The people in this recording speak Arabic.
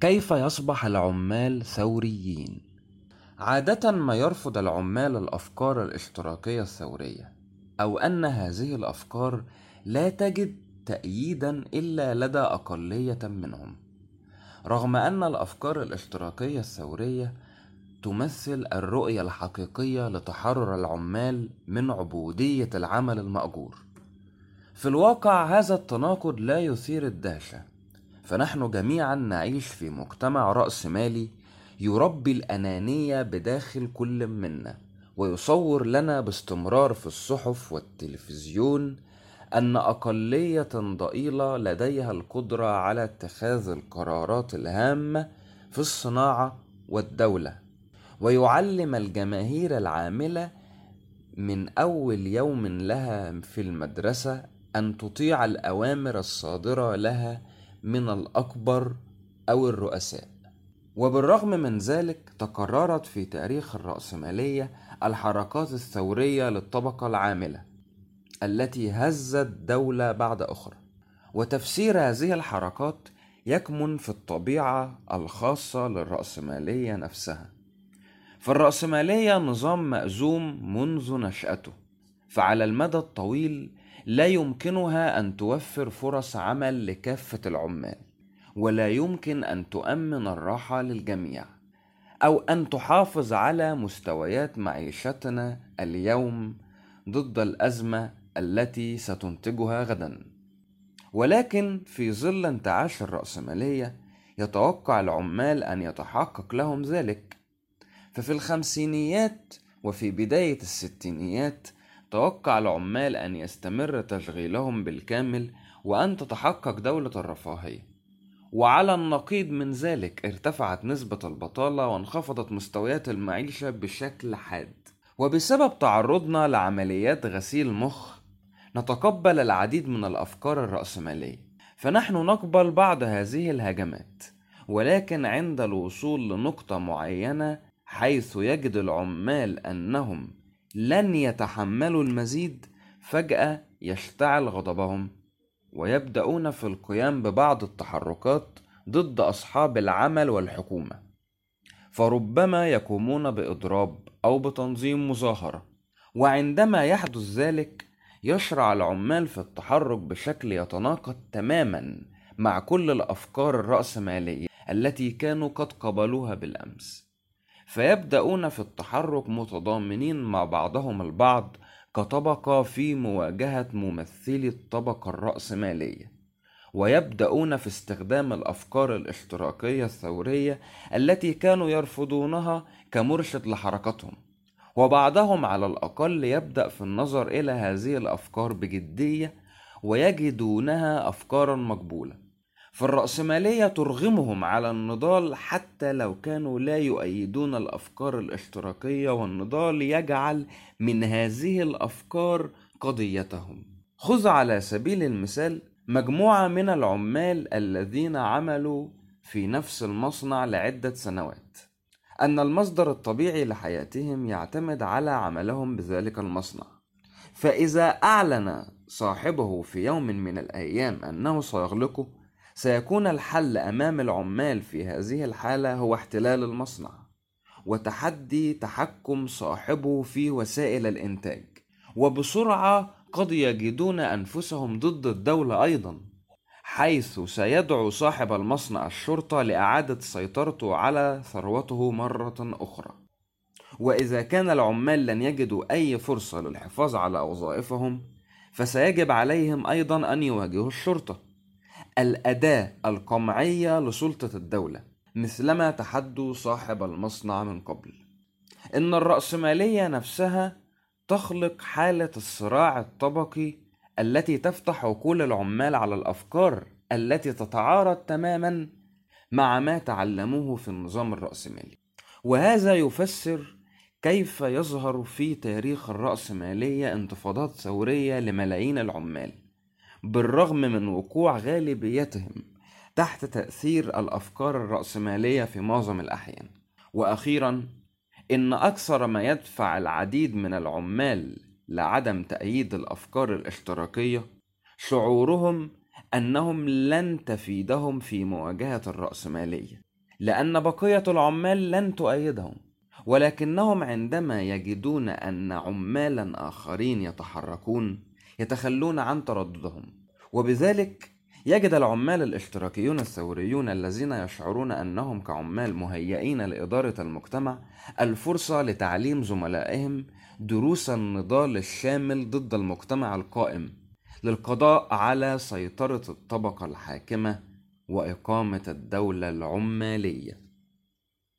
كيف يصبح العمال ثوريين؟ عادة ما يرفض العمال الأفكار الاشتراكية الثورية أو أن هذه الأفكار لا تجد تأييدا إلا لدى أقلية منهم. رغم أن الأفكار الاشتراكية الثورية تمثل الرؤية الحقيقية لتحرر العمال من عبودية العمل المأجور. في الواقع هذا التناقض لا يثير الدهشة. فنحن جميعا نعيش في مجتمع رأسمالي يربي الأنانية بداخل كل منا ويصور لنا باستمرار في الصحف والتلفزيون أن أقلية ضئيلة لديها القدرة على اتخاذ القرارات الهامة في الصناعة والدولة. ويعلم الجماهير العاملة من أول يوم لها في المدرسة أن تطيع الأوامر الصادرة لها من الأكبر أو الرؤساء. وبالرغم من ذلك تكررت في تاريخ الرأسمالية الحركات الثورية للطبقة العاملة التي هزت دولة بعد أخرى. وتفسير هذه الحركات يكمن في الطبيعة الخاصة للرأسمالية نفسها. فالرأسمالية نظام مأزوم منذ نشأته فعلى المدى الطويل لا يمكنها أن توفر فرص عمل لكافة العمال ولا يمكن أن تؤمن الراحة للجميع أو أن تحافظ على مستويات معيشتنا اليوم ضد الأزمة التي ستنتجها غدا. ولكن في ظل انتعاش الرأسمالية يتوقع العمال أن يتحقق لهم ذلك. ففي الخمسينيات وفي بداية الستينيات توقع العمال أن يستمر تشغيلهم بالكامل وأن تتحقق دولة الرفاهية. وعلى النقيض من ذلك ارتفعت نسبة البطالة وانخفضت مستويات المعيشة بشكل حاد. وبسبب تعرضنا لعمليات غسيل مخ نتقبل العديد من الأفكار الرأسمالية. فنحن نقبل بعض هذه الهجمات ولكن عند الوصول لنقطة معينة حيث يجد العمال أنهم لن يتحملوا المزيد فجأة يشتعل غضبهم ويبدأون في القيام ببعض التحركات ضد أصحاب العمل والحكومة. فربما يقومون بإضراب أو بتنظيم مظاهرة وعندما يحدث ذلك يشرع العمال في التحرك بشكل يتناقض تماما مع كل الأفكار الرأسمالية التي كانوا قد قبلوها بالأمس. فيبدأون في التحرك متضامنين مع بعضهم البعض كطبقة في مواجهة ممثلي الطبقة الرأسمالية. ويبدأون في استخدام الأفكار الاشتراكية الثورية التي كانوا يرفضونها كمرشد لحركتهم. وبعضهم على الأقل يبدأ في النظر إلى هذه الأفكار بجدية ويجدونها أفكارا مقبولة. فالرأسمالية ترغمهم على النضال حتى لو كانوا لا يؤيدون الأفكار الاشتراكية والنضال يجعل من هذه الأفكار قضيتهم. خذ على سبيل المثال مجموعة من العمال الذين عملوا في نفس المصنع لعدة سنوات. أن المصدر الطبيعي لحياتهم يعتمد على عملهم بذلك المصنع. فإذا أعلن صاحبه في يوم من الأيام أنه سيغلقه سيكون الحل أمام العمال في هذه الحالة هو احتلال المصنع وتحدي تحكم صاحبه في وسائل الإنتاج. وبسرعة قد يجدون أنفسهم ضد الدولة أيضا حيث سيدعو صاحب المصنع الشرطة لإعادة سيطرته على ثروته مرة أخرى. وإذا كان العمال لن يجدوا أي فرصة للحفاظ على وظائفهم فسيجب عليهم أيضا أن يواجهوا الشرطة. الأداة القمعية لسلطة الدولة مثلما تحدوا صاحب المصنع من قبل. إن الرأسمالية نفسها تخلق حالة الصراع الطبقي التي تفتح عقول العمال على الأفكار التي تتعارض تماما مع ما تعلموه في النظام الرأسمالي. وهذا يفسر كيف يظهر في تاريخ الرأسمالية انتفاضات ثورية لملايين العمال. بالرغم من وقوع غالبيتهم تحت تأثير الأفكار الرأسمالية في معظم الأحيان. وأخيرا إن أكثر ما يدفع العديد من العمال لعدم تأييد الأفكار الاشتراكية شعورهم أنهم لن تفيدهم في مواجهة الرأسمالية لأن بقية العمال لن تؤيدهم. ولكنهم عندما يجدون أن عمالا آخرين يتحركون يتخلون عن ترددهم. وبذلك يجد العمال الاشتراكيون الثوريون الذين يشعرون أنهم كعمال مهيئين لإدارة المجتمع الفرصة لتعليم زملائهم دروس النضال الشامل ضد المجتمع القائم للقضاء على سيطرة الطبقة الحاكمة وإقامة الدولة العمالية.